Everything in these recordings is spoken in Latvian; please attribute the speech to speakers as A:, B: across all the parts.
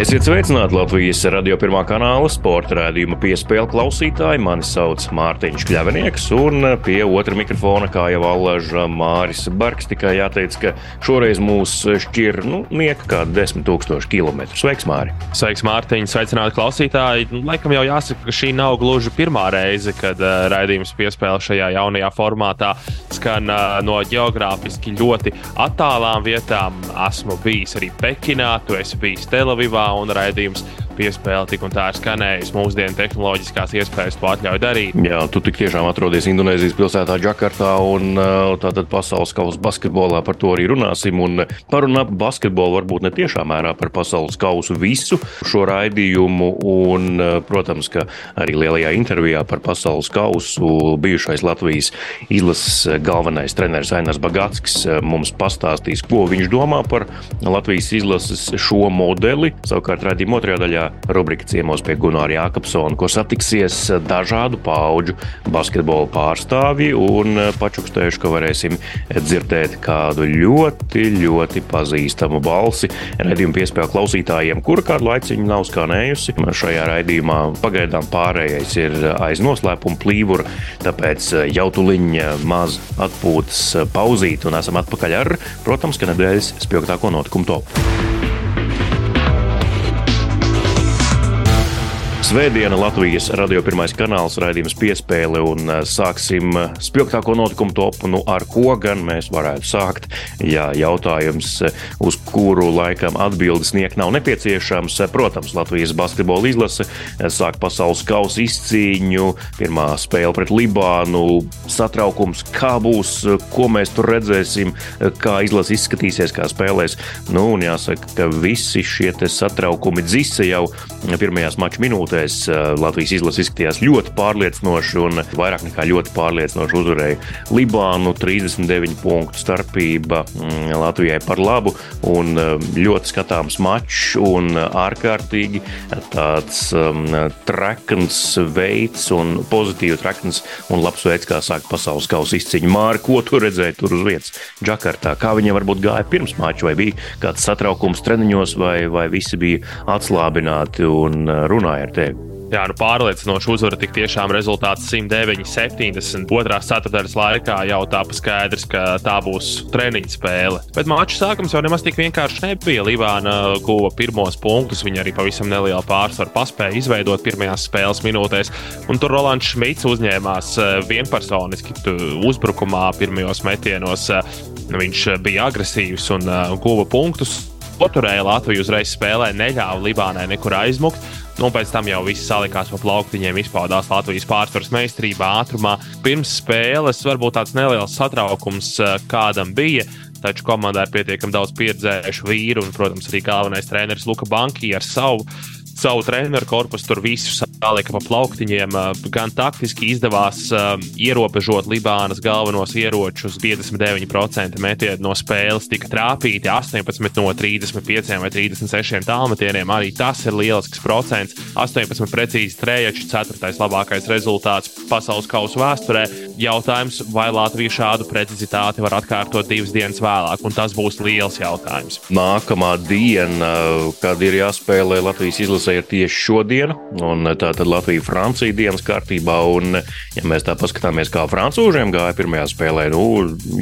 A: Esiet sveicināti Latvijas radio pirmā kanāla sporta rādījuma piespēle klausītāji. Mani sauc Mārtiņš Kļavinieks, un pie otra mikrofona, kā jau allaža Māris Barks, tikai jāteic, ka šoreiz mūs šķir, nu, nieka kā 10 tūkstoši kilometru. Sveiks, Māri!
B: Sveiks, Mārtiņ! Sveicināti klausītāji! Nu, laikam jau jāsaka, ka šī nav gluži pirmā reize, kad uh, raidījums piespēle šajā jaunajā formātā skan uh, no geogrāfiski ļoti attālām vietām. Esmu bijis arī Pekinā, tu esi bijis Telavivā un raidījums piespēle tik un tā ir skanējusi. Mūsdienu tehnoloģiskās iespējas to atļauj darīt.
A: Jā, tu tik tiešām atrodies Indonēzijas pilsētā Džakartā un uh, tātad pasaules kausa basketbolā par to arī runāsim. Un parunāt par basketbolu varbūt ne tiešā mērā par pasaules kausu visu šo raidījumu. Un, uh, protams, ka arī lielajā intervijā par pasaules kausu bijušais Latvijas izlases galvenais treneris Ainars Bagatskis uh, mums pastāstīs, ko viņš domā par Latvijas izlases šo modeli. Savukārt raidījuma otrajā daļā rubrika ciemos pie Gunārs Jākapsona, kur satiksies dažādu pauģu basketbola pārstāvji un pačukstējuši, ka varēsim dzirdēt kādu ļoti, ļoti pazīstamu balsi redzējumu piespēju klausītājiem, kura kādu laiciņu nav skanējusi. Šajā raidījumā pagaidām pārējais ir aiz noslēpuma plīvura, tāpēc jau tuliņa maz atpūtas pauzīt un esam atpakaļ ar, protams, ka nedēļas spilgtāko notikumu topu. Svētdiena Latvijas radio pirmais kanāls raidījums piespēle un eh, sāksim eh, spilgtāko notikumu topu. Nu, ar ko gan mēs varētu sākt? Jā, jautājums, eh, uz kuru laikam atbildes sniegt nav nepieciešams. Protams, Latvijas basketbola izlase sāk pasaules kausa izcīņu, pirmā spēle pret Libānu, satraukums, kā būs, ko mēs tur redzēsim, kā izlase izskatīsies, kā spēlēs. Nu, un jāsaka, ka visi šie satraukumi dzisa jau pirmajās maču minūtēs spēlēs Latvijas izlase izskatījās ļoti pārliecinoši un vairāk nekā ļoti pārliecinoši uzvarēja Libānu. 39 punktu starpība mm, Latvijai par labu un ļoti skatāms mačs un ārkārtīgi tāds um, trekns veids un pozitīvi trekns un labs veids, kā sākt pasaules kausa izcīņu. Māri, ko tu redzēji tur uz vietas Džakartā? Kā viņiem varbūt gāja pirms mača, vai bija kāds satraukums treniņos, vai, vai visi bija atslābināti un runāja ar tevi?
B: Jā, nu pārliecinoši uzvara tik tiešām rezultāts 109, 70. Otrās ceturtdaļas laikā jau tāpa skaidrs, ka tā būs treniņa spēle. Bet mača sākums jau nemaz tik vienkārši nebija. Libāna guva pirmos punktus, viņa arī pavisam nelielu pārsvaru paspēja izveidot pirmajās spēles minūtēs. Un tur Rolands Šmits uzņēmās eh, vienpersoniski uzbrukumā pirmajos metienos. Eh, viņš bija agresīvs un guva punktus. Oturēja Latviju uzreiz spēlē, neļāva Libānai nekur aizmukt. Nu, pēc tam jau viss salikās pa plauktiņiem, izpaudās Latvijas pārsvaras meistarībā, ātrumā. Pirms spēles varbūt tāds neliels satraukums eh, kādam bija. Taču komandā ir pietiekami daudz pieredzējušu vīru, un, protams, arī galvenais treneris Luka Banki ar savu savu treneru korpusu tur visu salika pa plauktiņiem. Gan taktiski izdevās ierobežot Libānas galvenos ieročus. 59% metienu no spēles tika trāpīti, 18 no 35 vai 36 tālmetieniem. Arī tas ir lielisks procents. 18 precīzi trējači, 4. labākais rezultāts pasaules kausa vēsturē. Jautājums, vai Latvija šādu precizitāti var atkārtot divas dienas vēlāk, un tas būs liels jautājums.
A: Nākamā diena, kad ir jāspēlē Latvijas izlasē ir tieši šodiena, un tā tad Latvija-Francija dienas kārtībā. Un, ja mēs tā paskatāmies, kā francūžiem gāja pirmajā spēlē, nu,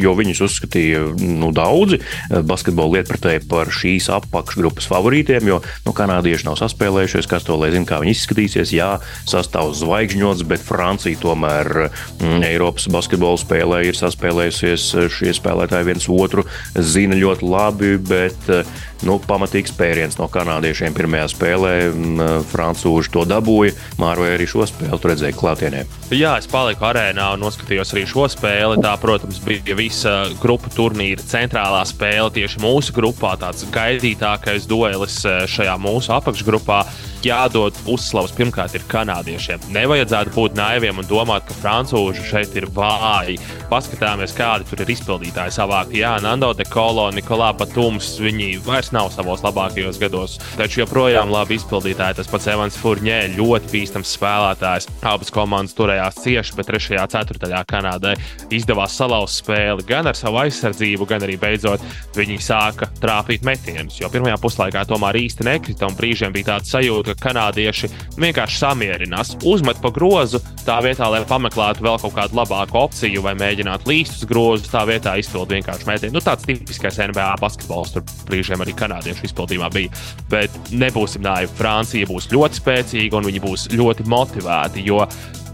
A: jo viņus uzskatīja nu, daudzi basketbola lietpratēji par šīs apakšgrupas favorītiem, jo nu, kanādieši nav saspēlējušies, kas to lai zina, kā viņi izskatīsies. Jā, sastāvs zvaigžņots, bet Francija tomēr mm, Eiropas basketbola spēlē ir saspēlējusies. Šie spēlētāji viens otru zina ļoti labi, bet nu, pamatīgs pēriens no kanādiešiem pirmajā spēlē. Francūži to dabūja. Māroja arī šo spēli, redzēja klātienē.
B: Jā, es paliku arēnā un noskatījos arī šo spēli. Tā, protams, bija visa grupu turnīra centrālā spēle tieši mūsu grupā. Tāds gaidītākais duelis šajā mūsu apakšgrupā. jādod uzslavas pirmkārt ir kanādiešiem. Nevajadzētu būt naiviem un domāt, ka francūži šeit ir vāji. Paskatāmies, kādi tur ir izpildītāji savākti. Jā, Nando de Colo, Nikolā Batums, viņi vairs nav savos labākajos gados. Taču joprojām labi izpildītāji. Tas pats Evans Furnē, ļoti bīstams spēlētājs. Abas komandas turējās cieši, bet trešajā ceturtajā Kanādai izdevās salauzt spēli gan ar savu aizsardzību, gan arī beidzot viņi sāka trāpīt metienus. Jo pirmajā puslaikā tomēr īsti nekrita un brīžiem bija tāds sajūta, ka kanādieši vienkārši samierinās, uzmet pa grozu tā vietā, lai pameklētu vēl kaut kādu labāku opciju vai mēģinātu līst uz grozu, tā vietā izpildīt vienkārši metienu. Nu, tāds tipiskais NBA basketbols tur brīžiem arī kanādiešu izpildījumā bija. Bet nebūsim naivi. Francija būs ļoti spēcīga un viņi būs ļoti motivēti, jo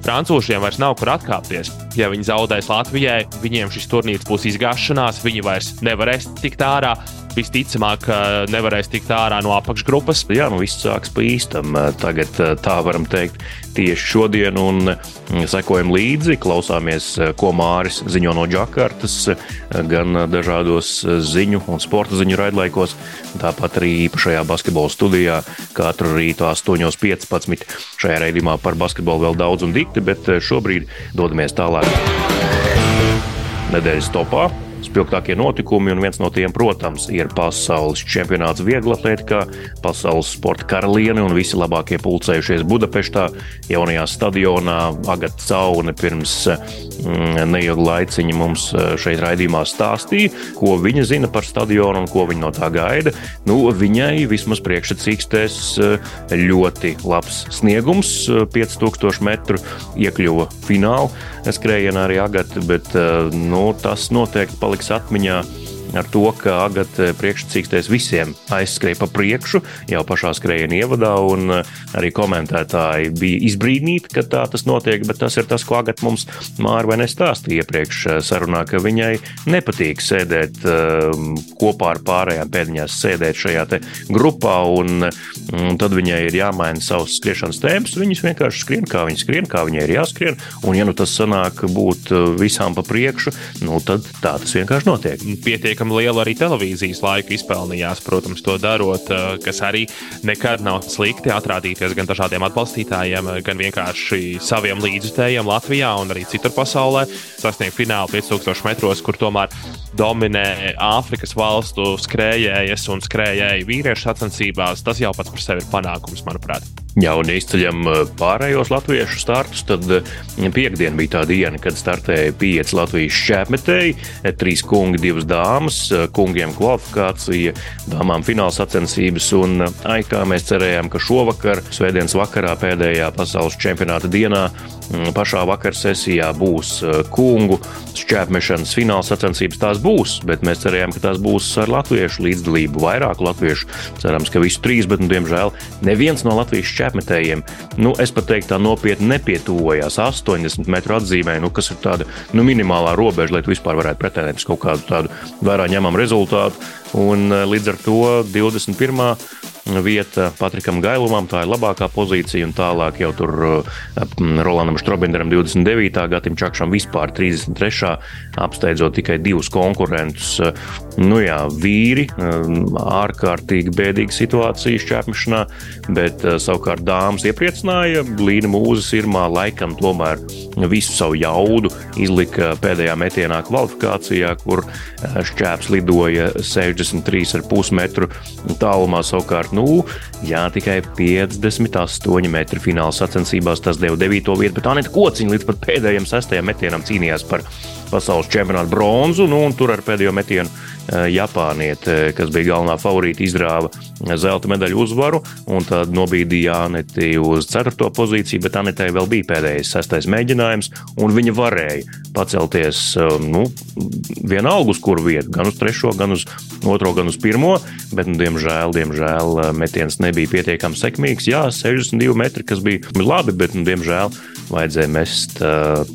B: Francūžiem vairs nav kur atkāpties. Ja viņi zaudēs Latvijai, viņiem šis turnīrs būs izgāšanās, viņi vairs nevarēs tikt ārā visticamāk nevarēs tikt ārā no apakšgrupas.
A: Jā, nu viss sāks pa īstam. Tagad tā varam teikt tieši šodien un sekojam līdzi, klausāmies, ko Māris ziņo no Džakartas, gan dažādos ziņu un sporta ziņu raidlaikos, tāpat arī īpašajā basketbola studijā katru rītu 8.15. Šajā raidījumā par basketbolu vēl daudz un dikti, bet šobrīd dodamies tālāk nedēļas topā spilgtākie notikumi, un viens no tiem, protams, ir pasaules čempionāts vieglatlētikā, pasaules sporta karaliene un visi labākie pulcējušies Budapeštā, jaunajā stadionā. Agata Caune pirms mm, neilga laiciņa mums eh, šeit raidījumā stāstīja, ko viņa zina par stadionu un ko viņa no tā gaida. Nu, viņai vismaz priekšsacīkstēs eh, ļoti labs sniegums, 5000 eh, metru iekļuva finālā skrējienā arī Agata, bet nu, tas noteikti paliks paliks atmiņā ar to, ka Agate priekšsacīkstais visiem aizskrēja pa priekšu jau pašā skrējiena ievadā, un eh, arī komentētāji bija izbrīnīti, ka tā tas notiek, bet tas ir tas, ko Agate mums māra vai nestāstīja iepriekš eh, sarunā, ka viņai nepatīk sēdēt um, kopā ar pārējām pēdiņās, sēdēt šajā grupā, un, un tad viņai ir jāmaina savs skriešanas temps. Viņas vienkārši skrien, kā viņas skrien, kā viņai ir jāskrien, un ja nu tas sanāk būt visām pa priekšu, nu tad tā tas vienkārši notiek.
B: Pietiekami pietiekami lielu arī televīzijas laiku izpelnījās, protams, to darot, eh, kas arī nekad nav slikti atrādīties gan dažādiem atbalstītājiem, gan vienkārši saviem līdzjutējiem Latvijā un arī citur pasaulē. Sasniegt finālu 5000 metros, kur tomēr dominē Āfrikas valstu skrējējas un skrējēji vīriešu sacensībās, tas jau pats par sevi ir panākums, manuprāt.
A: Ja un izceļam eh, pārējos latviešu startus, tad eh, piekdiena bija tā diena, kad startēja pieci latviešu šķēpmetēji, eh, trīs kungi, divas dāmas, kungiem kvalifikācija, dāmām fināla sacensības. Un ai, kā mēs cerējām, ka šovakar, svētdienas vakarā, pēdējā pasaules čempionāta dienā, mm, pašā vakar sesijā būs kungu šķēpmešanas fināla sacensības. Tās būs, bet mēs cerējām, ka tās būs ar latviešu līdzdalību. Vairāk latviešu, cerams, ka visu trīs, bet, nu, diemžēl, neviens no latviešu čepmetējiem, nu, es pat teiktu, tā nopietni nepietuvojās 80 metru atzīmē, nu, kas ir tāda nu, minimālā robeža, lai vispār varētu pretendēt uz kaut kādu tādu vērā ņemamu rezultātu. Un eh, līdz ar to 21 vieta Patrikam Gailumam, tā ir labākā pozīcija, un tālāk jau tur uh, Rolandam Strobinderam 29. Gatim Čakšam vispār 33. apsteidzot tikai divus konkurentus. Uh, nu jā, vīri, um, ārkārtīgi bēdīga situācija šķērpmešanā, bet uh, savukārt dāmas iepriecināja. Līna Mūzes irmā laikam tomēr visu savu jaudu izlika pēdējā metienā kvalifikācijā, kur šķēps lidoja 63,5 metru tālumā savukārt nu, jā, tikai 58 metru fināla sacensībās. Tas deva 9. vietu, bet Anita Kociņa līdz pēdējiem sestajam metienam cīnījās par pasaules čempionāta bronzu, nu, un tur ar pēdējo metienu Japāniete, kas bija galvenā favorīta, izrāva zelta medaļu uzvaru, un tad nobīdīja Aneti uz 4. pozīciju, bet Anetai vēl bija pēdējais sestais mēģinājums, un viņa varēja pacelties eh, nu, vienalga uz kuru vietu, gan uz 3., gan uz 2., gan uz 1. Bet, nu, diemžēl, diemžēl eh, metiens nebija pietiekami sekmīgs. Jā, 62 metri, kas bija labi, bet, nu, diemžēl, vajadzēja mest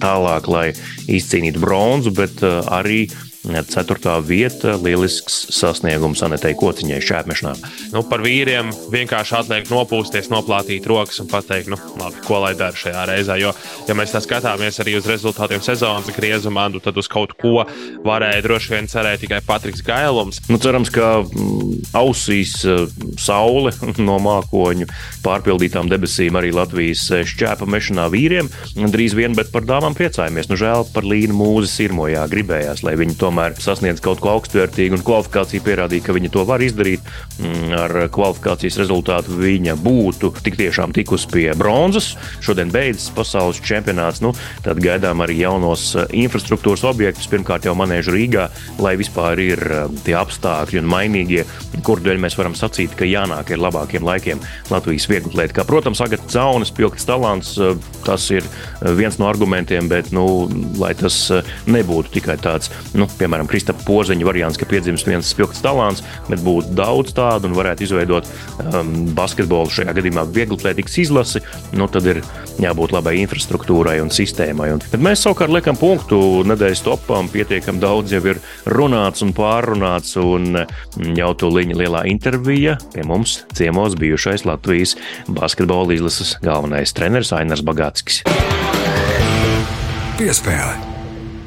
A: tālāk, lai izcīnītu bronzu, bet arī Ceturtā vieta - lielisks sasniegums Anetei Kociņai šķērmešanā.
B: Nu, par vīriem vienkārši atliek nopūsties, noplātīt rokas un pateikt, nu, labi, ko lai dara šajā reizē. Jo, ja mēs tā skatāmies arī uz rezultātiem sezonas griezumā, nu, tad uz kaut ko varēja droši vien cerēt tikai Patriks Gailums.
A: Nu, cerams, ka mm, ausīs eh, saule no mākoņu pārpildītām debesīm arī Latvijas eh, šķēpa mešanā vīriem drīz vien, bet par dāmām priecājamies. Nu, žēl par Līnu Mūzi sirmojā gribējās, lai viņi to tomēr sasniedz kaut ko augstvērtīgu, un kvalifikācija pierādīja, ka viņa to var izdarīt. Mm, ar kvalifikācijas rezultātu viņa būtu tik tiešām tikusi pie bronzas. Šodien beidzas pasaules čempionāts. Nu, tad gaidām arī jaunos eh, infrastruktūras objektus, pirmkārt jau manēžu Rīgā, lai vispār ir eh, tie apstākļi un mainīgie, kur dēļ mēs varam sacīt, ka jānāk ir labākiem laikiem Latvijas vieglatlētā. Kā, protams, Agatā Zaunas, pilkts talants, eh, tas ir viens no argumentiem, bet, nu, lai tas nebūtu tikai tāds nu, piemēram, Kristapa Porziņa variants, ka piedzimst viens spilgts talants, bet būtu daudz tādu un varētu izveidot um, basketbolu šajā gadījumā vieglatlētīgas izlasi, nu, tad ir jābūt labai infrastruktūrai un sistēmai. Un, bet mēs savukārt liekam punktu nedēļas topam, pietiekami daudz jau ir runāts un pārrunāts, un mm, jau to līņa lielā intervija pie mums ciemos bijušais Latvijas basketbola izlases galvenais treneris Ainars Bagātskis.
C: Piespēle!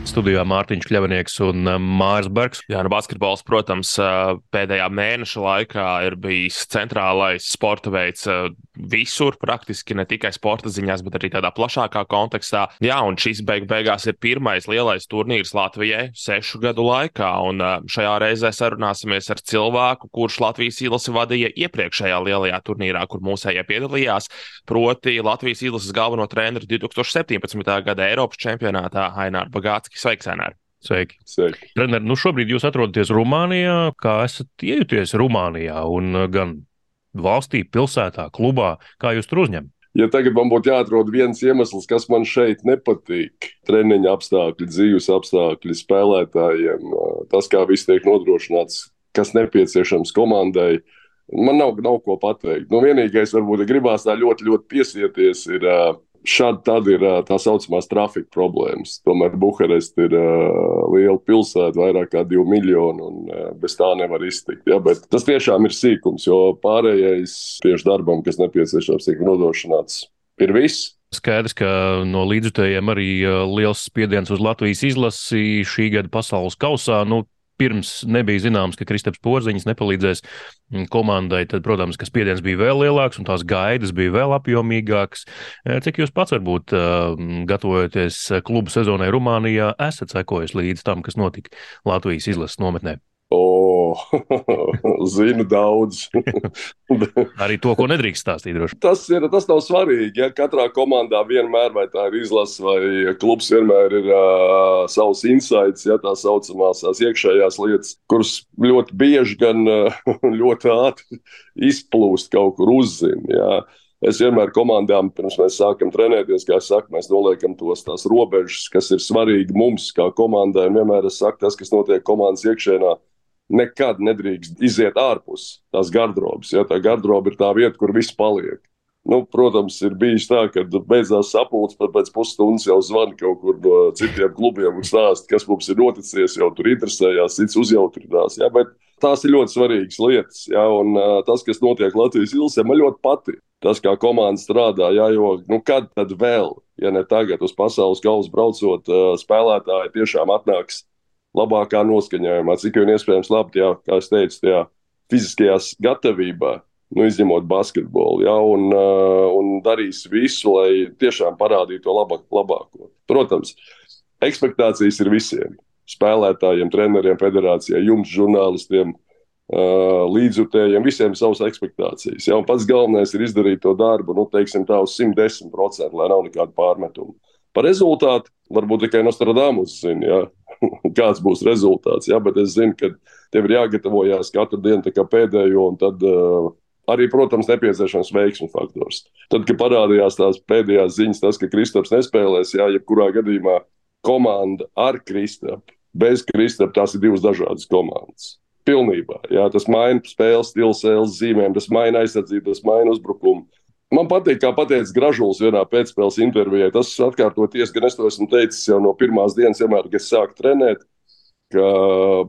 A: Studijā Mārtiņš Kļavnieks un um, Mārs Bergs.
B: Jā, nu basketbols, protams, uh, pēdējā mēneša laikā ir bijis centrālais sporta veids uh, visur, praktiski ne tikai sporta ziņās, bet arī tādā plašākā kontekstā. Jā, un šis beig beigās ir pirmais lielais turnīrs Latvijai sešu gadu laikā, un šajā reizē sarunāsimies ar cilvēku, kurš Latvijas īlasi vadīja iepriekšējā lielajā turnīrā, kur mūsējie piedalījās, proti Latvijas īlases galveno treneru 2017. gada Eiropas čempionātā Aināru Bagātski. Sveiks, Enār!
A: Sveiki.
D: Sveiki.
A: Trener, nu šobrīd jūs atrodaties Rumānijā. Kā esat iejuties Rumānijā un gan valstī, pilsētā, klubā? Kā jūs tur uzņemat?
D: Ja tagad man būtu jāatrod viens iemesls, kas man šeit nepatīk, treniņa apstākļi, dzīves apstākļi, spēlētājiem, tas, kā viss tiek nodrošināts, kas nepieciešams komandai, man nav, nav ko pateikt. Nu, vienīgais, varbūt, ja gribās tā ļoti, ļoti piesieties, ir uh, Šādi tad ir tā saucamās trafika problēmas. Tomēr Bukaresta ir uh, liela pilsēta, vairāk kā divi miljoni, un uh, bez tā nevar iztikt. Ja? Bet tas tiešām ir sīkums, jo pārējais tieši darbam, kas nepieciešams, tiek nodrošināts, ir viss.
A: Skaidrs, ka no līdzjutējiem arī liels spiediens uz Latvijas izlasi šī gada pasaules kausā. Nu, pirms nebija zināms, ka Kristaps Porziņš nepalīdzēs komandai, tad, protams, ka spiediens bija vēl lielāks un tās gaidas bija vēl apjomīgākas. Eh, cik jūs pats varbūt eh, gatavojoties klubu sezonai Rumānijā, esat sekojis līdz tam, kas notika Latvijas izlases nometnē?
D: Zinu daudz.
A: Arī to, ko nedrīkst stāstīt. Droši.
D: Tas, ir, tas nav svarīgi. Ja? Katrā komandā vienmēr, vai tā ir izlase, vai klubs, vienmēr ir uh, savs insights, ja tā saucamās tās iekšējās lietas, kuras ļoti bieži gan uh, ļoti ātri izplūst kaut kur uzzina. Ja? Es vienmēr komandām, pirms mēs sākam trenēties, kā es saku, mēs noliekam tos tās robežas, kas ir svarīgi mums, kā komandai. Vienmēr es saku, tas, kas notiek komandas iekšēnē, nekad nedrīkst iziet ārpus tās gardrobas. Ja? Tā garderoba ir tā vieta, kur viss paliek. Nu, protams, ir bijis tā, ka beidzās sapulcs, pat pēc pusstundas jau zvana kaut kur no citiem klubiem un stāsta, kas mums ir noticis. Jau tur interesējās, cits uzjautrinās. Ja? Bet tās ir ļoti svarīgas lietas. Ja? Un uh, tas, kas notiek Latvijas ilsē, man ļoti patīk. Tas, kā komanda strādā, ja? jo nu, kad tad vēl, ja ne tagad, uz pasaules galvas braucot, uh, spēlētāji tiešām atnāks labākā noskaņojumā, cik vien iespējams labi, jā, kā es teicu, tajā fiziskajā gatavībā, nu, izņemot basketbolu, jā, un, uh, un darīs visu, lai tiešām parādītu to labāk, labāko. Protams, expectācijas ir visiem - spēlētājiem, treneriem, federācijai, jums, žurnālistiem. Uh, līdzjutējiem, visiem savas expectācijas. Ja? Pats galvenais ir izdarīt to darbu, nu, teiksim, tā uz 110%, lai nav nekāda pārmetuma. Par rezultātu varbūt tikai Nostradamus zina, ja? kāds būs rezultāts. Ja? Bet es zinu, ka tev ir jāgatavojas katru dienu pēdējo, un tad uh, arī, protams, nepieciešams veiksmu faktors. Tad, kad parādījās tās pēdējās ziņas, tas, ka Kristaps nespēlēs, ja jebkurā gadījumā komanda ar Kristapu, bez Kristapa, tās ir divas dažādas komandas. Pilnībā. Jā, tas maina spēles stilu, sēles zīmēm, tas maina aizsardzību, tas maina uzbrukumu. Man patīk, kā pateica Gražulis vienā pēcspēles intervijā. Tas atkārtoties, gan es to esmu teicis jau no pirmās dienas, vienmēr, kad es sāku trenēt, ka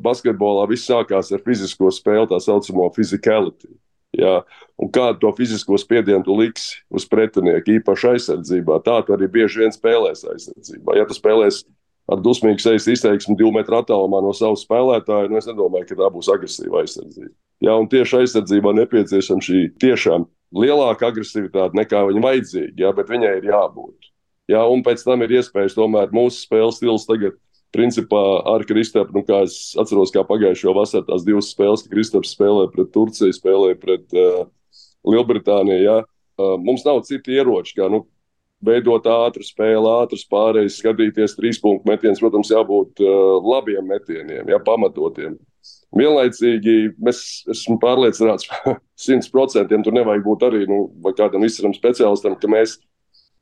D: basketbolā viss sākās ar fizisko spēli, tā saucamo physicality. Jā. Un kādu to fizisko spiedienu tu liksi uz pretinieku, īpaši aizsardzībā, tā tu arī bieži vien spēlēs aizsardzībā. Ja tu spēlēsi ar dusmīgu sejas izteiksmi divu metru attālumā no savas spēlētāja, nu es nedomāju, ka tā būs agresīva aizsardzība. Jā, un tieši aizsardzībā nepieciešama šī tiešām lielāka agresivitāte nekā viņa vajadzīga, jā, bet viņai ir jābūt. Jā, un pēc tam ir iespējas tomēr mūsu spēles stils tagad principā ar Kristapu, nu, kā es atceros, kā pagājušo vasaru tās divas spēles, ka Kristaps spēlē pret Turciju, spēlē pret uh, Lielbritāniju. Ja? Uh, mums nav citu ieroču, kā nu, veidot ātru spēli, ātras pārējas, skatīties trīs punktu metienus. Protams, jābūt uh, labiem metieniem, ja pamatotiem. Vienlaicīgi mēs esam pārliecināts par 100%. Tur nevajag būt arī nu, kādam izsmeļam speciālistam, ka mēs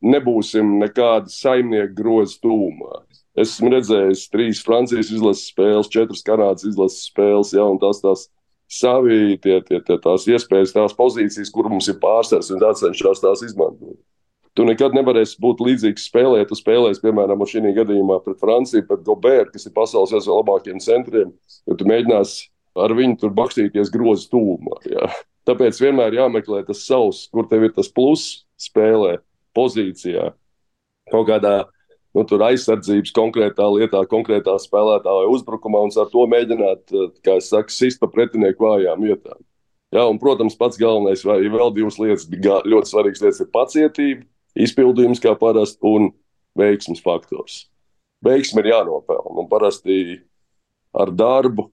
D: nebūsim nekāda saimnieka groza tūmā. Esmu redzējis trīs Francijas izlases spēles, četras Kanādas izlases spēles, ja, un tās tās savi tie, tie, tie, tās iespējas, tās pozīcijas, kur mums ir pārsvars, un tāds cenšas tās izmantot. Tu nekad nevarēsi būt līdzīgs spēlē. Tu spēlēsi, piemēram, šī gadījumā pret Franciju, pret Gobertu, kas ir pasaules viens no labākajiem centriem. Ja tu mēģināsi ar viņu tur bakstīties grozu tūmā. Ja. Tāpēc vienmēr jāmeklē tas savs, kur tev ir tas pluss spēlē, pozīcijā, kaut kādā nu, aizsardzības konkrētā lietā, konkrētā spēlētāja uzbrukumā un ar to mēģināt, eh, kā es saku, sist pa pretinieku vājām vietām. Jā, un, protams, pats galvenais, vai vēl divas lietas, ļoti svarīgas lietas ir pacietība, izpildījums kā parasti un veiksmes faktors. Veiksme ir jānopelna, un parasti ar darbu,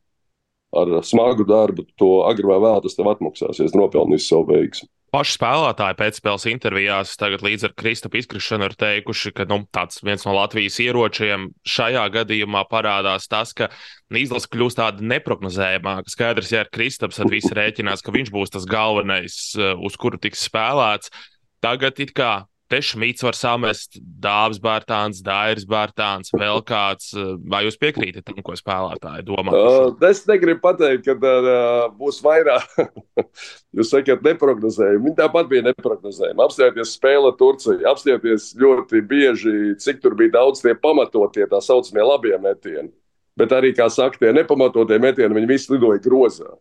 D: ar smagu darbu, to agri vai vēl tas tev atmaksāsies, nopelnīs savu veiksmu.
B: Paši spēlētāji pēcspēles intervijās tagad līdz ar Kristapam izkrišanu ir teikuši, ka nu, tāds viens no Latvijas ieročiem šajā gadījumā parādās tas, ka izlase kļūst tāda neparedzējamāka. Skaidrs, ja ar Kristaps tad visi rēķinās, ka viņš būs tas galvenais, uh, uz kuru tiks spēlēts. Tagad it kā Te Šmīts var samest dāvāts bērtāns, dairis bērtāns, vēl kāds. Vai jūs piekrītat tam, ko spēlētāji domā?
D: Uh, es negribu pateikt, ka uh, būs vairāk. jūs sakat, neprognozējumi. Viņi tāpat bija neprognozējumi. Apstājieties spēle Turcija, apstājieties ļoti bieži, cik tur bija daudz tie pamatotie, tā saucamie labie metieni. Bet arī, kā saka, tie nepamatotie metieni, viņi visi lidoja grozā.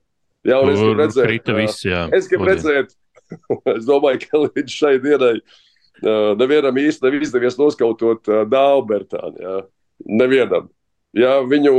D: Jā, un es gribu redzēt,
A: viss, jā,
D: es gribu redzēt, es domāju, ka līdz šai dienai nevienam īsti nav izdevies noskautot Dālbertānu. Ja? Nevienam. Ja, viņu,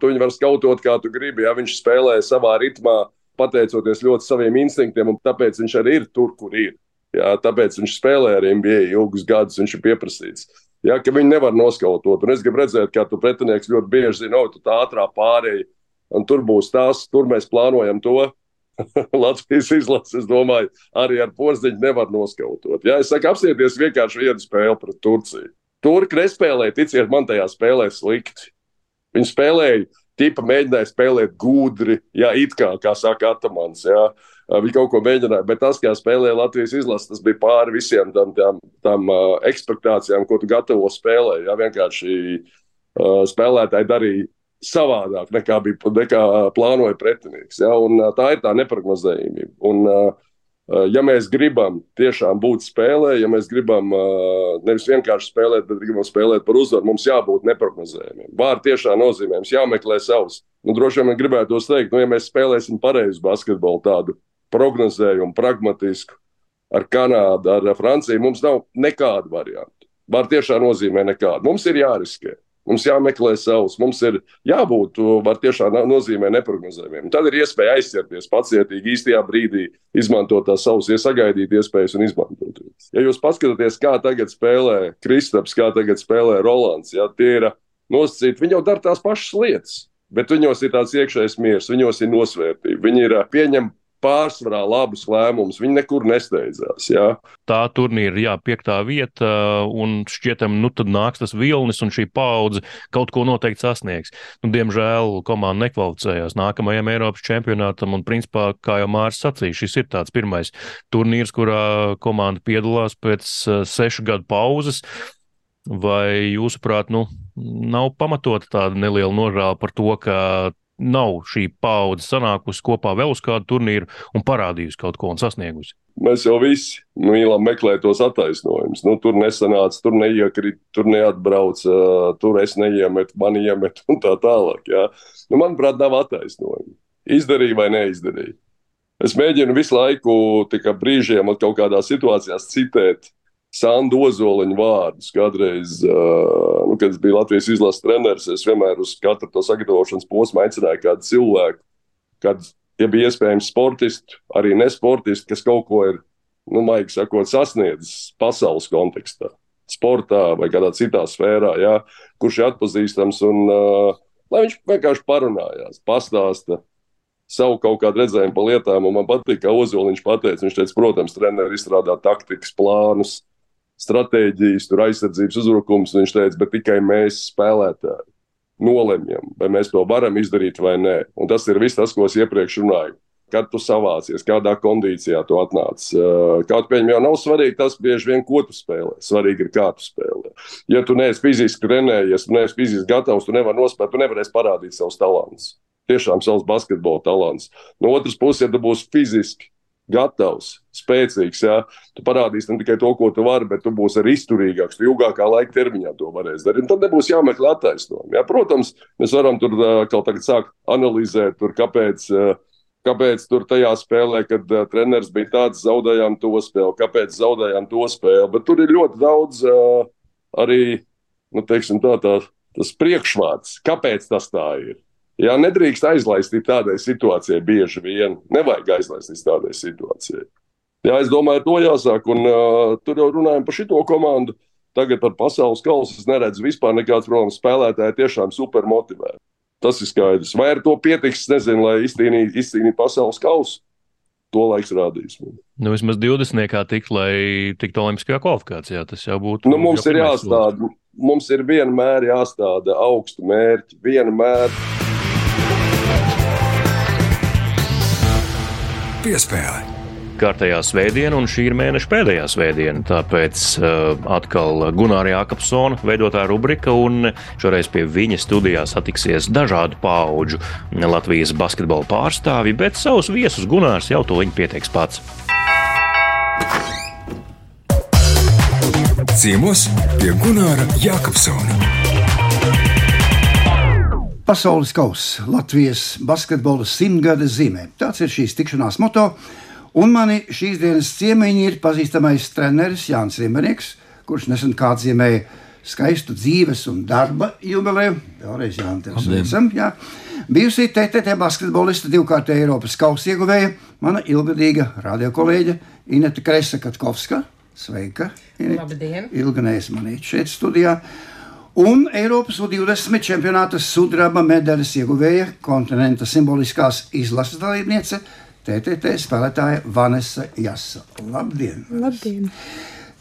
D: tu viņu var skautot, kā tu gribi. Ja viņš spēlē savā ritmā, pateicoties ļoti saviem instinktiem, un tāpēc viņš arī ir tur, kur ir. Ja, tāpēc viņš spēlē ar NBA ilgus gadus, viņš ir pieprasīts. Ja, ka viņi nevar noskautot. Un es gribu redzēt, kā tu pretinieks ļoti bieži zina, tu tā ātrā pārēja, un tur būs tas, tur mēs plānojam to. Latvijas izlases, es domāju, arī ar porziņu nevar noskautot. Jā, es saku, apsieties vienkārši vienu spēli pret Turciju. Turki nespēlēja, ticiet man, tajā spēlē slikti. Viņi spēlēja, tipa mēģināja spēlēt gudri, jā, it kā, kā saka Atamans. Jā. Viņi kaut ko mēģināja, bet tas, kā spēlēja Latvijas izlase, tas bija pāri visiem tam, tam, tam uh, ekspektācijām, ko tu gatavo spēlē. Jā, vienkārši uh, spēlētāji darīja savādāk nekā bija nekā plānoja pretinieks. Ja? Un, tā ir tā neparedzējumība. Un, ja mēs gribam tiešām būt spēlē, ja mēs gribam nevis vienkārši spēlēt, bet gribam spēlēt par uzvaru, mums jābūt neparedzējumiem. Vārdi tiešām nozīmē, mums jāmeklē savs. Nu, droši vien gribētu teikt, nu, ja mēs spēlēsim pareizu basketbolu, tādu prognozējumu, pragmatisku, ar Kanādu, ar Franciju, mums nav nekādu variantu. Vārdi tiešām nozīmē nekādu. Mums ir jāriskē. Mums jāmeklē savs, mums ir jābūt, tiešām nozīmē neprognozējumiem. Tad ir iespēja aizsierties pacietīgi īstajā brīdī, izmantot tās savas, iesagaidīt iespējas un izmantot. Ja jūs paskatāties, kā tagad spēlē Kristaps, kā tagad spēlē Rolands, ja tie ir nosacīti, viņi jau dara tās pašas lietas. Bet viņos ir tāds iekšējs miers, viņos ir nosvērtība. Viņi ir pieņem pārsvarā labus lēmumus. Viņi nekur nesteidzās. Jā.
A: Tā turnīra, jā, piektā vieta, un šķietam, nu tad nāks tas vilnis, un šī paudze kaut ko noteikti sasniegs. Nu, diemžēl komanda nekvalificējās nākamajam Eiropas čempionātam, un principā, kā jau Mārcis sacīja, šis ir tāds pirmais turnīrs, kurā komanda piedalās pēc uh, sešu gadu pauzes. Vai jūsuprāt, nu, nav pamatota tāda neliela nožēla par to, ka nav šī paudze sanākusi kopā vēl uz kādu turnīru un parādījusi kaut ko un sasniegusi?
D: Mēs jau visi mīlam meklēt tos attaisnojumus. Nu, tur nesanāca, tur neiekrita, tur neatbrauca, tur es neiemetu, man iemetu un tā tālāk. Jā. Nu, manuprāt, nav attaisnojumu. Izdarīja vai neizdarīja. Es mēģinu visu laiku, tikai brīžiem, kaut kādās situācijās citēt Sandu Ozoliņu vārdus. Kādreiz, uh, nu, kad es biju Latvijas izlases treneris, es vienmēr uz katru to sagatavošanas posmu aicināju kādu cilvēku, kad, ja bija iespējams, sportistu, arī nesportistu, kas kaut ko ir, nu, maigi sakot, sasniedzis pasaules kontekstā, sportā vai kādā citā sfērā, jā, kurš ir atpazīstams un uh, lai viņš vienkārši parunājās, pastāsta savu kaut kādu redzējumu par lietām. Man patīk, kā Ozoliņš pateica. Viņš teica, protams, treneris izstrādā taktikas plānus, stratēģijas, tur aizsardzības uzbrukums. Viņš teica, bet tikai mēs spēlētāji nolemjam, vai mēs to varam izdarīt vai nē. Un tas ir viss tas, ko es iepriekš runāju. Kad tu savācies, kādā kondīcijā tu atnāc. Kaut kā jau nav svarīgi tas, bieži vien, ko tu spēlē. Svarīgi ir, kā tu spēlē. Ja tu neesi fiziski trenējies, tu neesi fiziski gatavs, tu nevari nospēlēt, tu nevarēsi parādīt savus talantus tiešām savs basketbola talants. No otras puses, ja tu būsi fiziski gatavs, spēcīgs, jā, tu parādīsi ne tikai to, ko tu vari, bet tu būsi arī izturīgāks. Tu ilgākā laika termiņā to varēsi darīt. Un tad nebūs jāmeklē attaisnojumi. Protams, mēs varam tur kaut tagad sākt analizēt, tur, kāpēc. Kāpēc tur tajā spēlē, kad uh, treneris bija tāds, zaudējām to spēli, kāpēc zaudējām to spēli. Bet tur ir ļoti daudz uh, arī, nu, teiksim, tā, tā, tas priekšvārds, kāpēc tas tā ir. Jā, nedrīkst aizlaist tādai situācijai bieži vien. Nevajag aizlaist tādai situācijai. Jā, es domāju, to jāsāk. Un uh, tur jau runājam par šito komandu. Tagad par pasaules kausu es neredzu vispār nekādas problēmas. Spēlētāji tiešām super motivēti. Tas ir skaidrs. Vai ar to pietiks, nezinu, lai izcīnītu izcīnī pasaules kausu. To laiks rādīs.
A: Nu, vismaz 20. kā tikt, lai tiktu Olimpiskajā kvalifikācijā. Tas jau būtu.
D: Nu, mums ir jāstāda, mums ir vienmēr jāstāda augstu mērķi. Vienmēr.
C: Piespēle.
A: Kārtējā svētdiena, un šī ir mēneša pēdējā svētdiena. Tāpēc uh, atkal Gunārs Jākapsona veidotā rubrika, un šoreiz pie viņa studijā satiksies dažādu pauģu Latvijas basketbola pārstāvji, bet savus viesus Gunārs jau to viņa pieteiks pats.
C: Ciemos pie Gunāra Jākapsona.
E: Pasaules kausa Latvijas basketbola simtgades zīmē. Tāds ir šīs tikšanās moto. Un mani šīs dienas ciemiņi ir pazīstamais treneris Jānis Rimbenieks, kurš nesen kā atzīmēja skaistu dzīves un darba jubileju. Vēlreiz Jānis, sveicam. Jā. Bijusī TTT basketbolista divkārtē Eiropas kausa ieguvēja, mana ilgadīga radiokolēģe Ineta Kresa Katkovska. Sveika!
F: Labdien!
E: Ilganējas manīt šeit studijā. Un Eiropas U20 čempionāta sudraba medaļas ieguvēja kontinenta simboliskās izlases dalībniece TTT spēlētāja Vanessa Jasa. Labdien!
F: Labdien.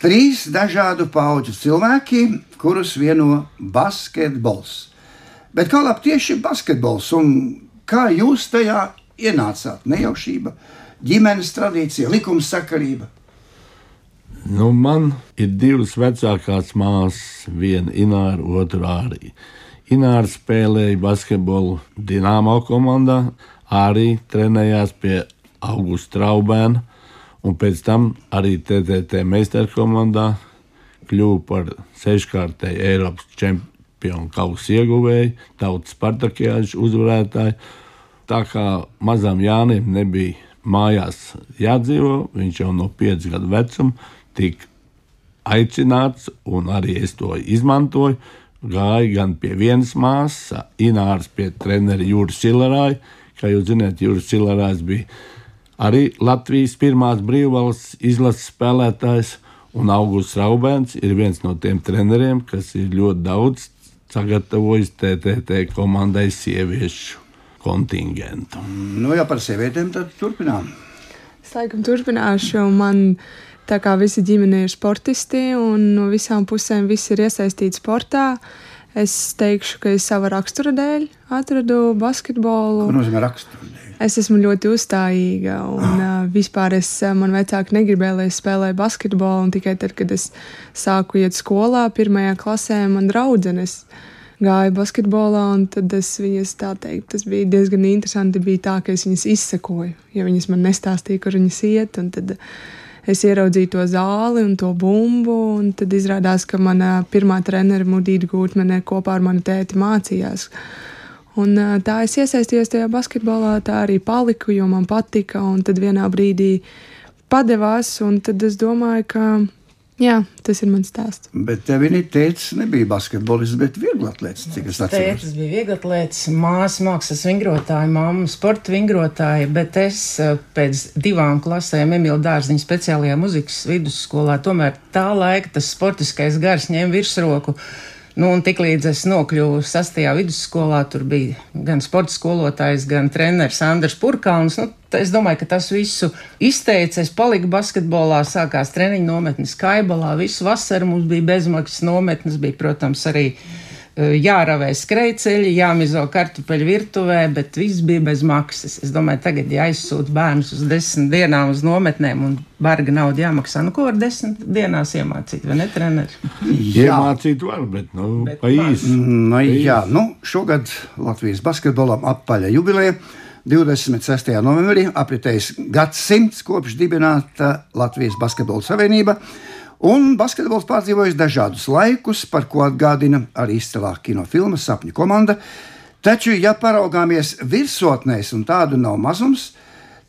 E: Trīs dažādu pauģu cilvēki, kurus vieno basketbols. Bet kā labi tieši basketbols un kā jūs tajā ienācāt? Nejaušība, ģimenes tradīcija, likuma sakarība.
G: Nu, man ir divas vecākās māsas, viena Ināra, otra arī. Ināra spēlēja basketbolu Dienāmo komandā, arī trenējās pie Augusta Traubēna, un pēc tam arī TTT meistarkomandā kļuva par seškārtēju Eiropas čempionu kausa ieguvēju, tautas partakijāžu uzvarētāju. Tā kā mazam Jānim nebija mājās jādzīvo, viņš jau no 5 gadu vecuma tika aicināts, un arī es to izmantoju. Gāju gan pie vienas māsas, Ināras pie treneru Jūras Silarāja. Kā jūs zināt, Jūras Silarājs bija arī Latvijas pirmās brīvvalsts izlases spēlētājs, un Augusts Raubēns ir viens no tiem treneriem, kas ir ļoti daudz sagatavojis TTT komandai sieviešu kontingentu.
E: Nu, ja par sievietēm, tad turpinām.
F: Es laikam turpināšu. Man Tā kā visi ģimene ir sportisti un no visām pusēm viss ir iesaistīts sportā, es teikšu, ka es sava rakstura dēļ atradu basketbolu.
E: Ko nozīmē rakstura dēļ?
F: Es esmu ļoti uzstājīga, un uh, vispār es, man vecāki negribēja, lai es spēlēju basketbolu. Tikai tad, kad es sāku iet skolā, pirmajā klasē, man draudzenes gāja basketbolā, un tad es viņas tā teikt, tas bija diezgan interesanti. Bija tā, ka es viņas izsekoju, ja viņas man nestāstīja, kur viņas iet, un tad es ieraudzīju to zāli un to bumbu, un tad izrādās, ka mana pirmā trenere Mudīda Gūtmane kopā ar manu tēti mācījās. Un tā es iesaistījos tajā basketbolā, tā arī paliku, jo man patika, un tad vienā brīdī padevās, un tad es domāju, ka Jā, tas ir mans stāsts.
E: Bet tev viņa teica, nebija basketbolists, bet vieglatlēts, cik es atceros.
H: Tētis bija vieglatlēts, māsa mākslas vingrotāja, mamma sporta vingrotāja, bet es eh, pēc divām klasēm Emīļa Dārziņa speciālajā muzikas vidusskolā, tomēr tā laika tas sportiskais gars ņēma virsroku. Nu, un tiklīdz es nokļuvu sastajā vidusskolā, tur bija gan sporta skolotājs, gan treneris Andris Purkalns. Nu, es domāju, ka tas visu izteica. Es paliku basketbolā, sākās treniņu nometnes Kaibalā. Visu vasaru mums bija bezmaksas nometnes, bija, protams, arī Eh, jāravē skrejceļi, jāmizo kartupeļu virtuvē, bet viss bija bez maksas. Es domāju, tagad jāizsūta bērnus uz desmit dienām uz nometnēm un barga nauda jāmaksā. Nu, ko var desmit dienās iemācīt, vai ne, treneri?
G: Iemācīt var, bet, nu, bet pa īsi.
E: Nu, jā, nu, šogad Latvijas basketbolam apaļa jubileja. 26. novembrī apritējis gadsimts kopš dibināta Latvijas Basketbola Savienība. Un basketbols pārdzīvojis dažādus laikus, par ko atgādina arī izcilā kinofilma Sapņu komanda. Taču, ja paraugāmies virsotnēs, un tādu nav mazums,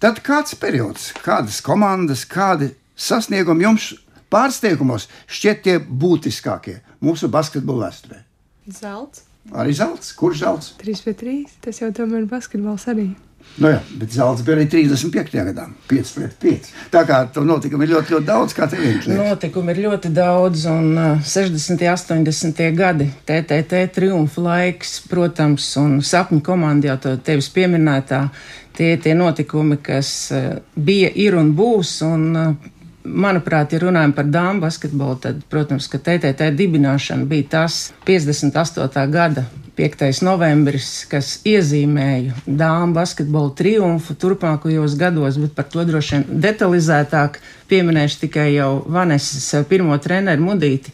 E: tad kāds periods, kādas komandas, kādi sasniegumi jums pārsteigumos šķiet tie būtiskākie mūsu basketbola vēsturē?
F: Zelts.
E: Arī zelts. Kurš zelts?
F: 3 pret 3. Tas jau tomēr ir basketbols arī.
E: Nu jā, bet zelta bija arī 35. gadā, 5 pret 5. Tā kā tur notikumi ir ļoti, ļoti daudz, kā tev ir.
H: Notikumi ir ļoti daudz, un uh, 60. un 80. gadi, TTT triumfa laiks, protams, un sapņu komanda jau tevis pieminētā, tie tie notikumi, kas bija, ir un būs. Un, Manuprāt, ja runājam par dāmu basketbolu, tad, protams, ka TTT dibināšana bija tas 58. gada 5. novembris, kas iezīmēja dāmu basketbolu triumfu turpmākajos gados, bet par to droši vien detalizētāk pieminēšu tikai jau Vanesas pirmo treneru Mudīti.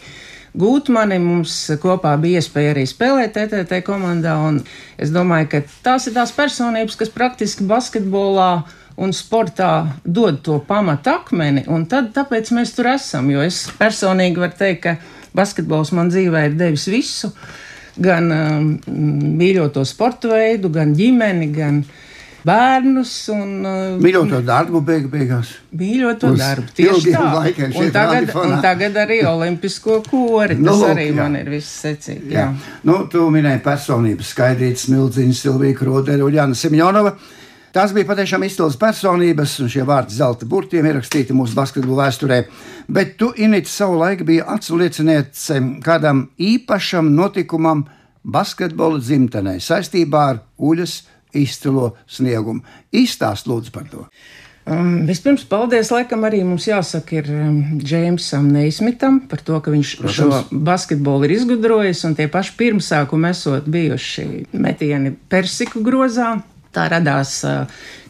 H: Gūtmani mums kopā bija iespēja arī spēlēt TTT komandā, un es domāju, ka tās ir tās personības, kas praktiski basketbolā un sportā dod to pamatu akmeni, un tad tāpēc mēs tur esam, jo es personīgi varu teikt, ka basketbols man dzīvē ir devis visu. Uh, gan um, mīļoto sporta veidu, gan ģimeni, gan bērnus. Un,
E: uh, mīļoto darbu beig beigās.
H: Mīļoto Uz darbu. Tieši tā. Un tagad, un tagad arī olimpisko kori. Nu, Tas lūk, arī jā. man ir viss secīgi. Jā. jā.
E: Nu, tu minēji personības skaidrītas, Mildziņas, Silvija Krodera un Jāna Simjonova. Tās bija patiešām izcils personības, un šie vārdi zelta burtiem ierakstīti mūsu basketbola vēsturē. Bet tu, Inīte, savu laiku biji atslieciniece kādam īpašam notikumam basketbola dzimtenē saistībā ar uļas izcilo sniegumu. Izstāst lūdzu par to.
H: Um, vispirms, paldies, laikam, arī mums jāsaka ir um, Džeimsam Neismitam par to, ka viņš Protams. šo basketbolu ir izgudrojis, un tie paši pirmsākumi esot bijuši metieni persiku grozā, tā radās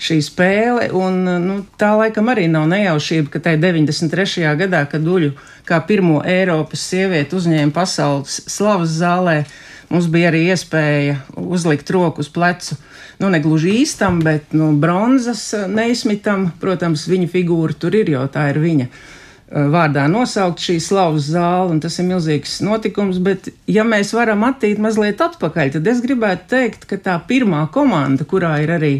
H: šī spēle. Un, nu, tā laikam arī nav nejaušība, ka tajā 93. gadā, kad Uļu kā pirmo Eiropas sievieti uzņēma pasaules slavas zālē, mums bija arī iespēja uzlikt roku uz plecu. Nu, ne gluži īstam, bet nu, bronzas neizsmitam. Protams, viņa figūra tur ir, jo tā ir viņa. Eh, vārdā nosaukt šī slavas zāle, un tas ir milzīgs notikums. Bet, ja mēs varam attīt mazliet atpakaļ, tad es gribētu teikt, ka tā pirmā komanda, kurā ir arī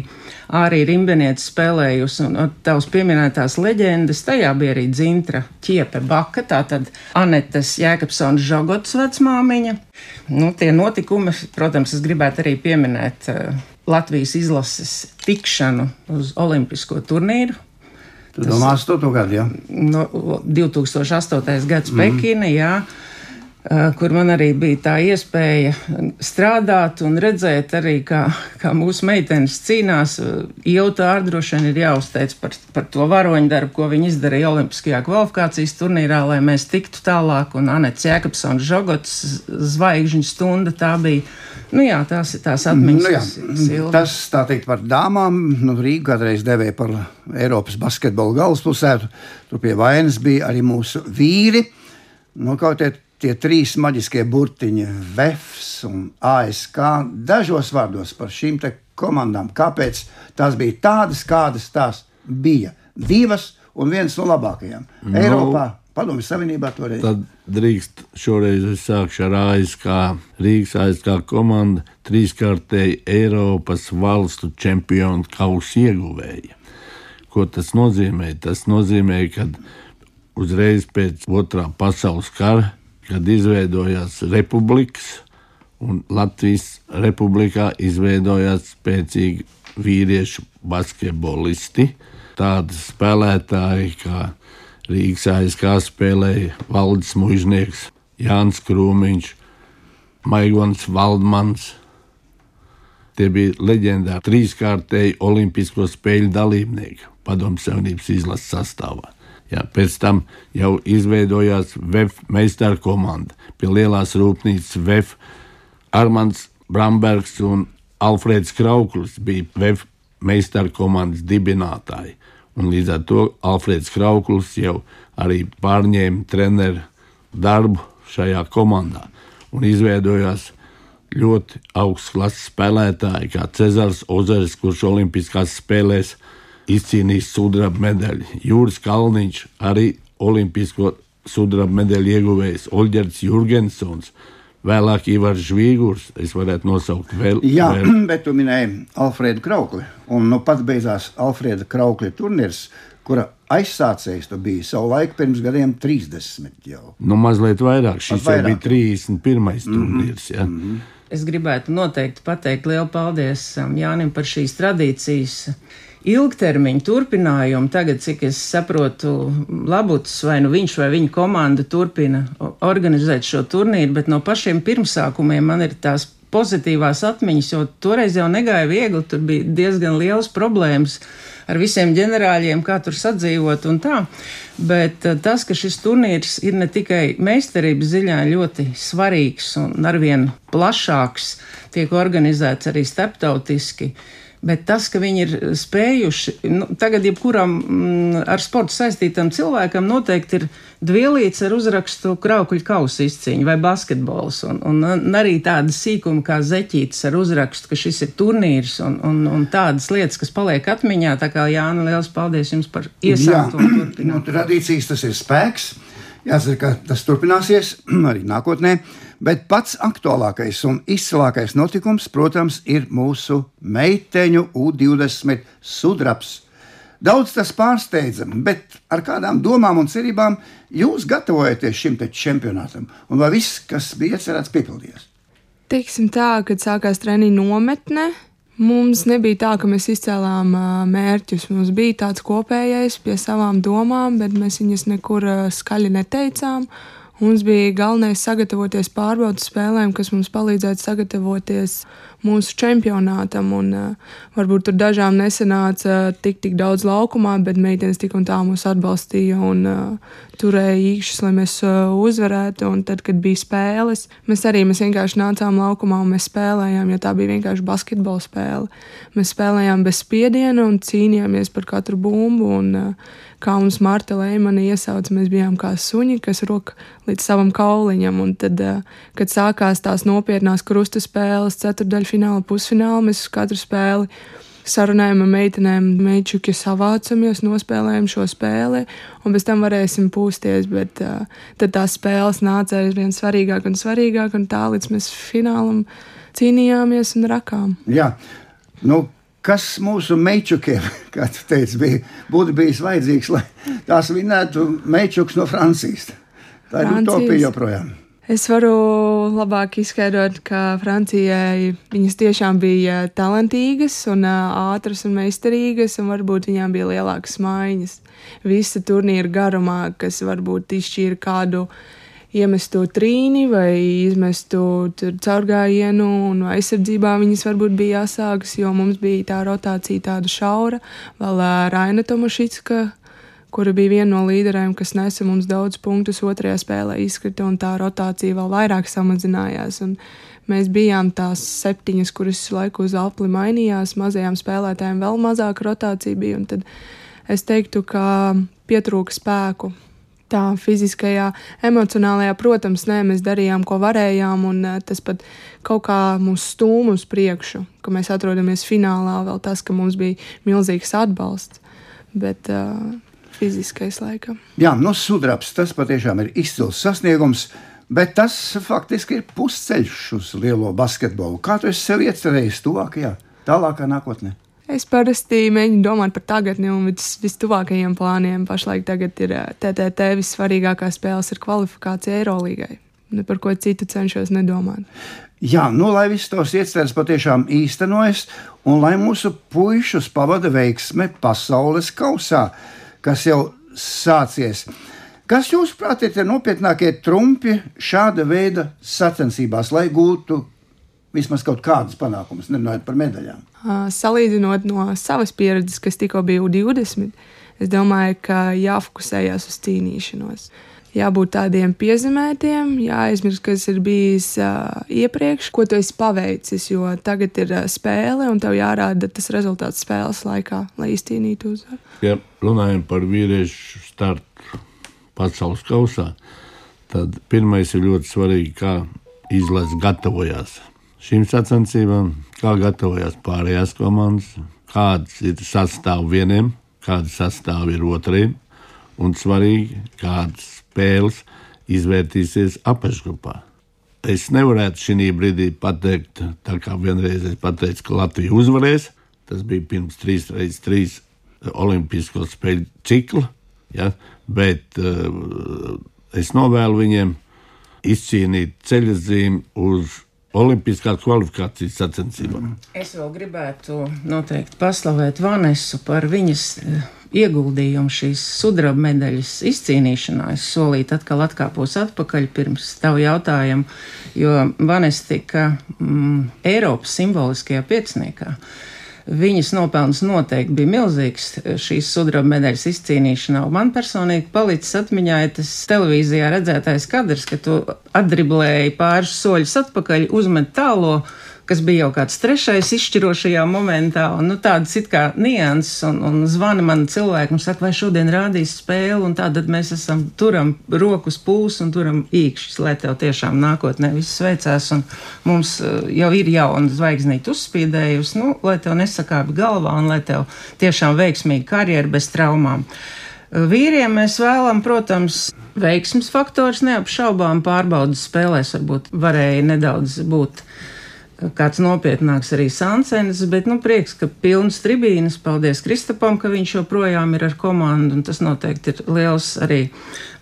H: arī Rimbenietis spēlējusi, un tavs pieminētās leģendas, tajā bija arī Dzintra Čiepe Baka, tātad Anetes Jēkabsons Žagots vecmāmiņa. Nu, tie notikumi, protams, es gribētu arī pieminēt uh, Latvijas izlases tikšanu uz Olimpisko turnīru
E: Tu domā, 8. gadu, jā?
H: No, 2008. gads mm. Pekina, jā kur man arī bija tā iespēja strādāt un redzēt arī, kā, kā mūsu meitenes cīnās. Jautā ar droši vien ir jāuzteic par, par to varoņu darbu, ko viņi izdarīja Olimpiskajā kvalifikācijas turnīrā, lai mēs tiktu tālāk. Un Anets Jēkabsons Žogots zvaigžņu stunda tā bija Nu, jā, tās ir tās atmiņas. Nu,
E: jā, tas, tā teikt, par dāmām, nu, Rīga kādreiz devēja par Eiropas basketbola galvaspilsētu. Tur pie vainas bija arī mūsu vīri. Nu, kaut kā tie trīs maģiskie burtiņi, VEFS un ASK, dažos vārdos par šīm komandām. Kāpēc tās bija tādas, kādas tās bija? Divas un viens no labākajām no, Eiropā. Padomju Savienībā toreiz.
G: Tad drīkst šoreiz es sākšu ar ASK. Rīgas ASK komanda trīskārtēji Eiropas valstu čempionu kausa ieguvēja. Ko tas nozīmē? Tas nozīmē, ka uzreiz pēc otrā pasaules kara, kad izveidojās republikas, un Latvijas republikā izveidojās spēcīgi vīriešu basketbolisti, tādi spēlētāji kā Rīgas ASK spēlēja Valdis Mužnieks, Jānis Krūmiņš, Maigons Valdmans. Tie bija leģendāri trīskārtēji Olimpisko spēļu dalībnieki Padomu Savienības izlases sastāvā. Jā, pēc tam jau izveidojās VF meistara komanda. Pie lielās rūpnīcas VF Armands Brambergs un Alfrēds Krauklis bija VF meistara komandas dibinātāji. Un līdz ar to Alfrēds Krauklis jau arī pārņēma treneru darbu šajā komandā un izveidojās ļoti augsts klases spēlētāji, kā Cezars Ozeris, kurš Olimpiskās spēlēs izcīnījis sudraba medaļu. Jūras Kalniņš arī Olimpisko sudraba medaļu ieguvējs Oļģerts Jurgensons. Vēlāk Ivars Žvīgurs, es varētu nosaukt vēl.
E: Jā,
G: vēl.
E: bet tu minēji Alfrēdu Kraukli. Un nu pat beidzās Alfrēda Kraukļa turnīrs, kura aizsācējs tu biji savu laiku pirms gadiem 30 jau.
G: Nu, mazliet vairāk. Šis Pat vairāk. jau bija 31. Mm -hmm. turnīrs. Ja? Mm -hmm.
H: Es gribētu noteikti pateikt lielu paldies um, Jānim par šīs tradīcijas ilgtermiņa turpinājumu. Tagad, cik es saprotu, Labuts vai nu viņš vai viņa komanda turpina organizēt šo turnīru, bet no pašiem pirmsākumiem man ir tās pozitīvās atmiņas, jo toreiz jau negāja viegli, tur bija diezgan liels problēmas ar visiem ģenerāļiem, kā tur sadzīvot un tā. Bet eh, tas, ka šis turnīrs ir ne tikai meistarības ziņā ļoti svarīgs un arvien plašāks, tiek organizēts arī starptautiski. Bet tas, ka viņi ir spējuši, nu, tagad jebkuram mm, ar sportu saistītam cilvēkam noteikti ir dvielīts ar uzrakstu kraukļu kausa izcīņa vai basketbols, un, un, un arī tāda sīkuma kā zeķītis ar uzrakstu, ka šis ir turnīrs un, un, un tādas lietas, kas paliek atmiņā. Tā kā Jāna, liels paldies jums par iesākto turpinājumu.
E: Nu, tradīcijas tas ir spēks. Jāsaka, ka tas turpināsies arī nākotnē. Bet pats aktuālākais un izcilākais notikums, protams, ir mūsu meiteņu U20 sudrabs. Daudz tas pārsteidza, bet ar kādām domām un cerībām jūs gatavojaties šim čempionātam? Un vai viss, kas bija iecerēts, piepildījās?
F: Teiksim tā, kad sākās treniņa nometne, mums nebija tā, ka mēs izcēlām mērķus. Mums bija tāds kopējais pie savām domām, bet mēs viņas nekur skaļi neteicām. Mums bija galvenais sagatavoties pārbaudas spēlēm, kas mums palīdzētu sagatavoties mūsu čempionātam. Un, uh, varbūt tur dažām nesanāca tik, tik daudz laukumā, bet meitenes tik un tā mūs atbalstīja un uh, turēja īkšķus, lai mēs uh, uzvarētu. Un tad, kad bija spēles, mēs arī mēs vienkārši nācām laukumā un mēs spēlējām, jo tā bija vienkārši basketbola spēle. Mēs spēlējām bez spiediena un cīnījāmies par katru bumbu. Un, uh, kā mums Marta Lēmana iesauca, mēs bijām kā suņi, kas roka līdz savam kauliņam. Un tad, kad sākās tās nopietnās krusta spēles, ceturdaļa fināla, pusfināla. Mēs uz katru spēli sarunājām ar meitenēm, meičuki savācamies, nospēlējam šo spēli, un pēc tam varēsim pūsties. Bet uh, tad tās spēles nāca aizvien svarīgāk un svarīgāk, un tā līdz mēs finālam cīnījāmies un rakām.
E: Jā, nu. Kas mūsu mečukiem, kā tu teici, bija, būtu bijis vajadzīgs, lai tās vinētu mečuks no Francijas? Tā ir utopija joprojām.
F: Es varu labāk izskaidrot, ka Francijai viņas tiešām bija talantīgas, un ātras un meistarīgas, un varbūt viņām bija lielākas maiņas. Visa turnīra garumā, kas varbūt izšķīra kādu iemestu trīni vai izmestu caurgājienu, un aizsardzībā viņas varbūt bija jāsākas, jo mums bija tā rotācija tāda šaura. Vēl Raina Tomašitska kura bija viena no līderēm, kas nesa mums daudz punktus otrajā spēlē, izkrita un tā rotācija vēl vairāk samazinājās. Un mēs bijām tās septiņas, kuras laiku uz apli mainījās, mazajām spēlētājiem vēl mazāka rotācija bija. Tad es teiktu, ka pietrūka spēku. Tā fiziskajā, emocionālajā, protams, nē, mēs darījām, ko varējām, un tas pat kaut kā mūs stūma uz priekšu, ka mēs atrodamies finālā, vēl tas, ka mums bija milzīgs atbalsts. Bet uh, fiziskais laikam.
E: Jā, nu, sudrabs tas patiešām ir izcils sasniegums. Bet tas faktiski ir pusceļš uz lielo basketbolu. Kā tu esi sev iecerējis tuvākajā, tālākā nākotnē?
F: Es parasti mēģinu domāt par tagadni un vis, vistuvākajiem plāniem. Pašlaik ir TTT vissvarīgākā spēles ir kvalifikācija Eirolangai. Ne par ko citu cenšos nedomāt.
E: Jā, nu, lai viss tos ieceres patiešām īstenojas, un lai mūsu puikas pavada veiksme pasaules kausā, kas jau sācies. Kas, jūsuprāt, ir tie nopietnākie trumpi šāda veida sacensībās, lai gūtu vismaz kaut kādus panākumus, nerunājot par medaļām?
F: Salīdzinot no savas pieredzes, kas tikko bija 20, es domāju, ka jāfokusējas uz cīnīšanos. Jābūt tādiem piezīmētiem, jāaizmirst, kas ir bijis uh, iepriekš, ko tu esi paveicis. Jo tagad ir uh, spēle, un tev jārāda tas rezultāts spēles laikā, lai izcīnītu uzvaru.
G: Ja runājam par vīriešu startu pasaules kausā, tad pirmais ir ļoti svarīgi, kā izlase gatavojās šīm sacensībām, kā gatavojās pārējās komandas, kāds ir sastāvs vieniem, kāda sastāvs ir otriem, un svarīgi, kādas spēles izvērtīsies apakšgrupā. Es nevarētu šī brīdī pateikt, tā kā vienreiz es pateicu, ka Latvija uzvarēs. Tas bija pirms 3x3 Olimpisko spēļu cikla. Ja? Bet uh, es novēlu viņiem izcīnīt ceļzīmi uz Olimpiskās kvalifikācijas sacensībām.
H: Es vēl gribētu noteikti paslavēt Vanesu par viņas eh, ieguldījumu šīs sudraba medaļas izcīnīšanā. Es solīju atkal atkāpos atpakaļ pirms tavu jautājumu, jo Vanesa tika mm, Eiropas simboliskajā pieciniekā. Viņas nopelns noteikti bija milzīgs šīs sudraba medaļas izcīnīšanā. Man personīgi palicis atmiņā ja tas televīzijā redzētais kadrs, ka tu atdriblēji pāris soļus atpakaļ, uzmet tālo kas bija jau kāds trešais izšķirošajā momentā, un nu, tādas it kā nianses, un, un zvana man cilvēki, un saka, vai šodien rādīs spēli, un tātad mēs esam turam rokas pūs un turam īkšķis, lai tev tiešām nākotnē viss veicās, un mums uh, jau ir jauna zvaigznīte uzspīdējusi, nu, lai tev nesakāpi galvā, un lai tev tiešām veiksmīga karjera bez traumām. Vīriem mēs vēlam, protams, veiksmes faktors neapšaubām pārbaudas spēlēs varbūt varēja nedaudz būt kāds nopietnāks arī Sansens, bet, nu, prieks, ka pilns tribīnas, paldies Kristapam, ka viņš joprojām ir ar komandu, un tas noteikti ir liels arī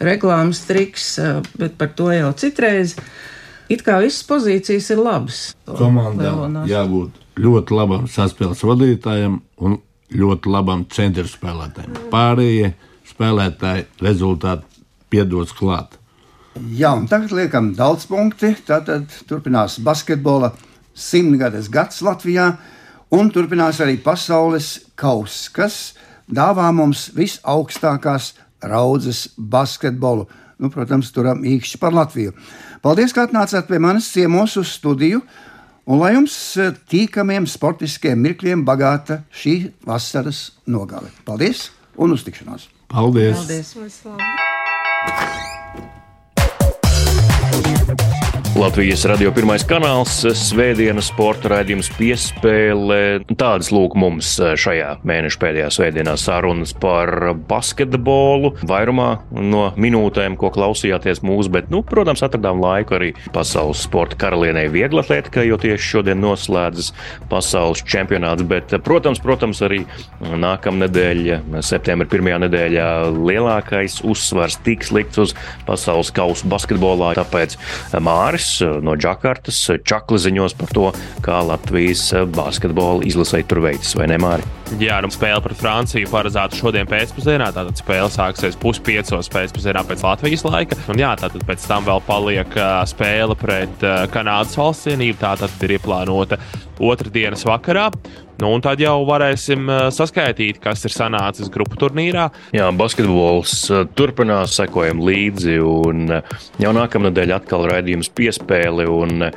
H: reklāmas triks, bet par to jau citreiz. It kā visas pozīcijas ir labas.
G: Komandām jābūt ļoti labam saspēles vadītājam un ļoti labam centra spēlētājam. Pārējie spēlētāji rezultāti piedos klāt.
E: Jā, un tagad liekam daudz punkti. Tātad turpinās basketbola simtgades gads Latvijā, un turpinās arī pasaules kauss, kas dāvā mums visaugstākās raudzes basketbolu. Nu, protams, turam īkšķi par Latviju. Paldies, ka atnācāt pie manis ciemos uz studiju, un lai jums eh, tīkamiem sportiskiem mirkļiem bagāta šī vasaras nogale. Paldies un uz tikšanos!
G: Paldies!
F: Paldies.
A: Latvijas radio pirmais kanāls, Svētdienas sporta raidījums piespēle. Tādas lūk mums šajā mēneša pēdējā svētdienā sarunas par basketbolu. Vairumā no minūtēm, ko klausījāties mūsu, bet, nu, protams, atradām laiku arī pasaules sporta karalienei vieglatlētikai, jo tieši šodien noslēdzas pasaules čempionāts. Bet, protams, protams arī nākamnedēļ, septembra pirmajā nedēļā, lielākais uzsvars tiks likts uz pasaules kausa basketbolā. Tāpēc Māris Čaklis eh, no Džakartas. Čakli ziņos par to, kā Latvijas eh, basketbola izlasē tur veicas, vai ne, Māri?
B: Jā, nu spēle pret Franciju paredzēta šodien pēcpusdienā. Tātad spēle sāksies puspiecos pēcpusdienā pēc Latvijas laika. Un jā, tātad pēc tam vēl paliek spēle pret Kanādas valsts cienību. Tātad ir ieplānota otrdienas vakarā. Nu, un tad jau varēsim uh, saskaitīt, kas ir sanācis grupu turnīrā.
A: Jā, basketbols uh, turpinās, sekojam līdzi. Un uh, jau nākamnedēļ atkal raidījums piespēle. Un,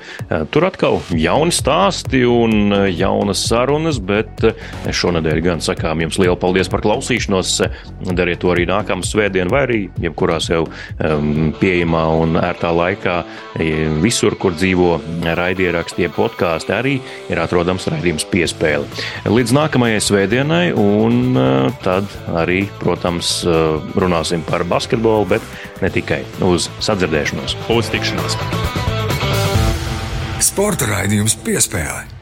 A: tur atkal jauni stāsti un jaunas sarunas, bet šonadēļ gan sakām jums lielu paldies par klausīšanos. Dariet to arī nākamā svētdienā, vai arī jebkurā sev um, pieejamā un ērtā laikā. Visur, kur dzīvo raidieraksti, jeb podkāsti, arī ir atrodams raidījums piespēle. Līdz nākamajai svētdienai, un uh, tad arī, protams, uh, runāsim par basketbolu, bet ne tikai uz sadzirdēšanos.
B: Uz tikšanos!
C: Sporta raidījums piespēle.